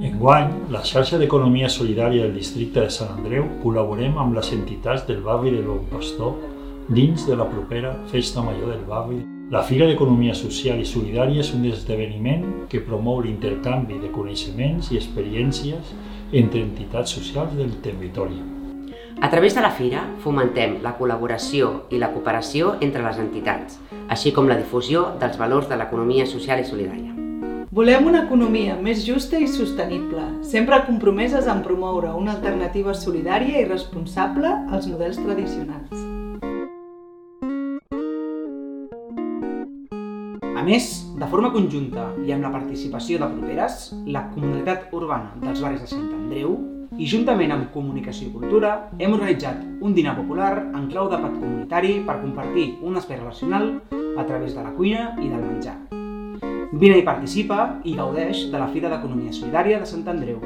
Enguany, la xarxa d'economia solidària del districte de Sant Andreu col·laborem amb les entitats del barri de Bon Pastor dins de la propera Festa Major del barri. La Fira d'Economia Social i Solidària és un esdeveniment que promou l'intercanvi de coneixements i experiències entre entitats socials del territori. A través de la fira fomentem la col·laboració i la cooperació entre les entitats, així com la difusió dels valors de l'economia social i solidària. Volem una economia més justa i sostenible, sempre compromeses en promoure una alternativa solidària i responsable als models tradicionals. A més, de forma conjunta i amb la participació de properes, la comunitat urbana dels barris de Sant Andreu i juntament amb Comunicació i Cultura hem organitzat un dinar popular en clau de pat comunitari per compartir un espai relacional a través de la cuina i del menjar. Vine i participa i gaudeix de la Fira d'Economia Solidària de Sant Andreu.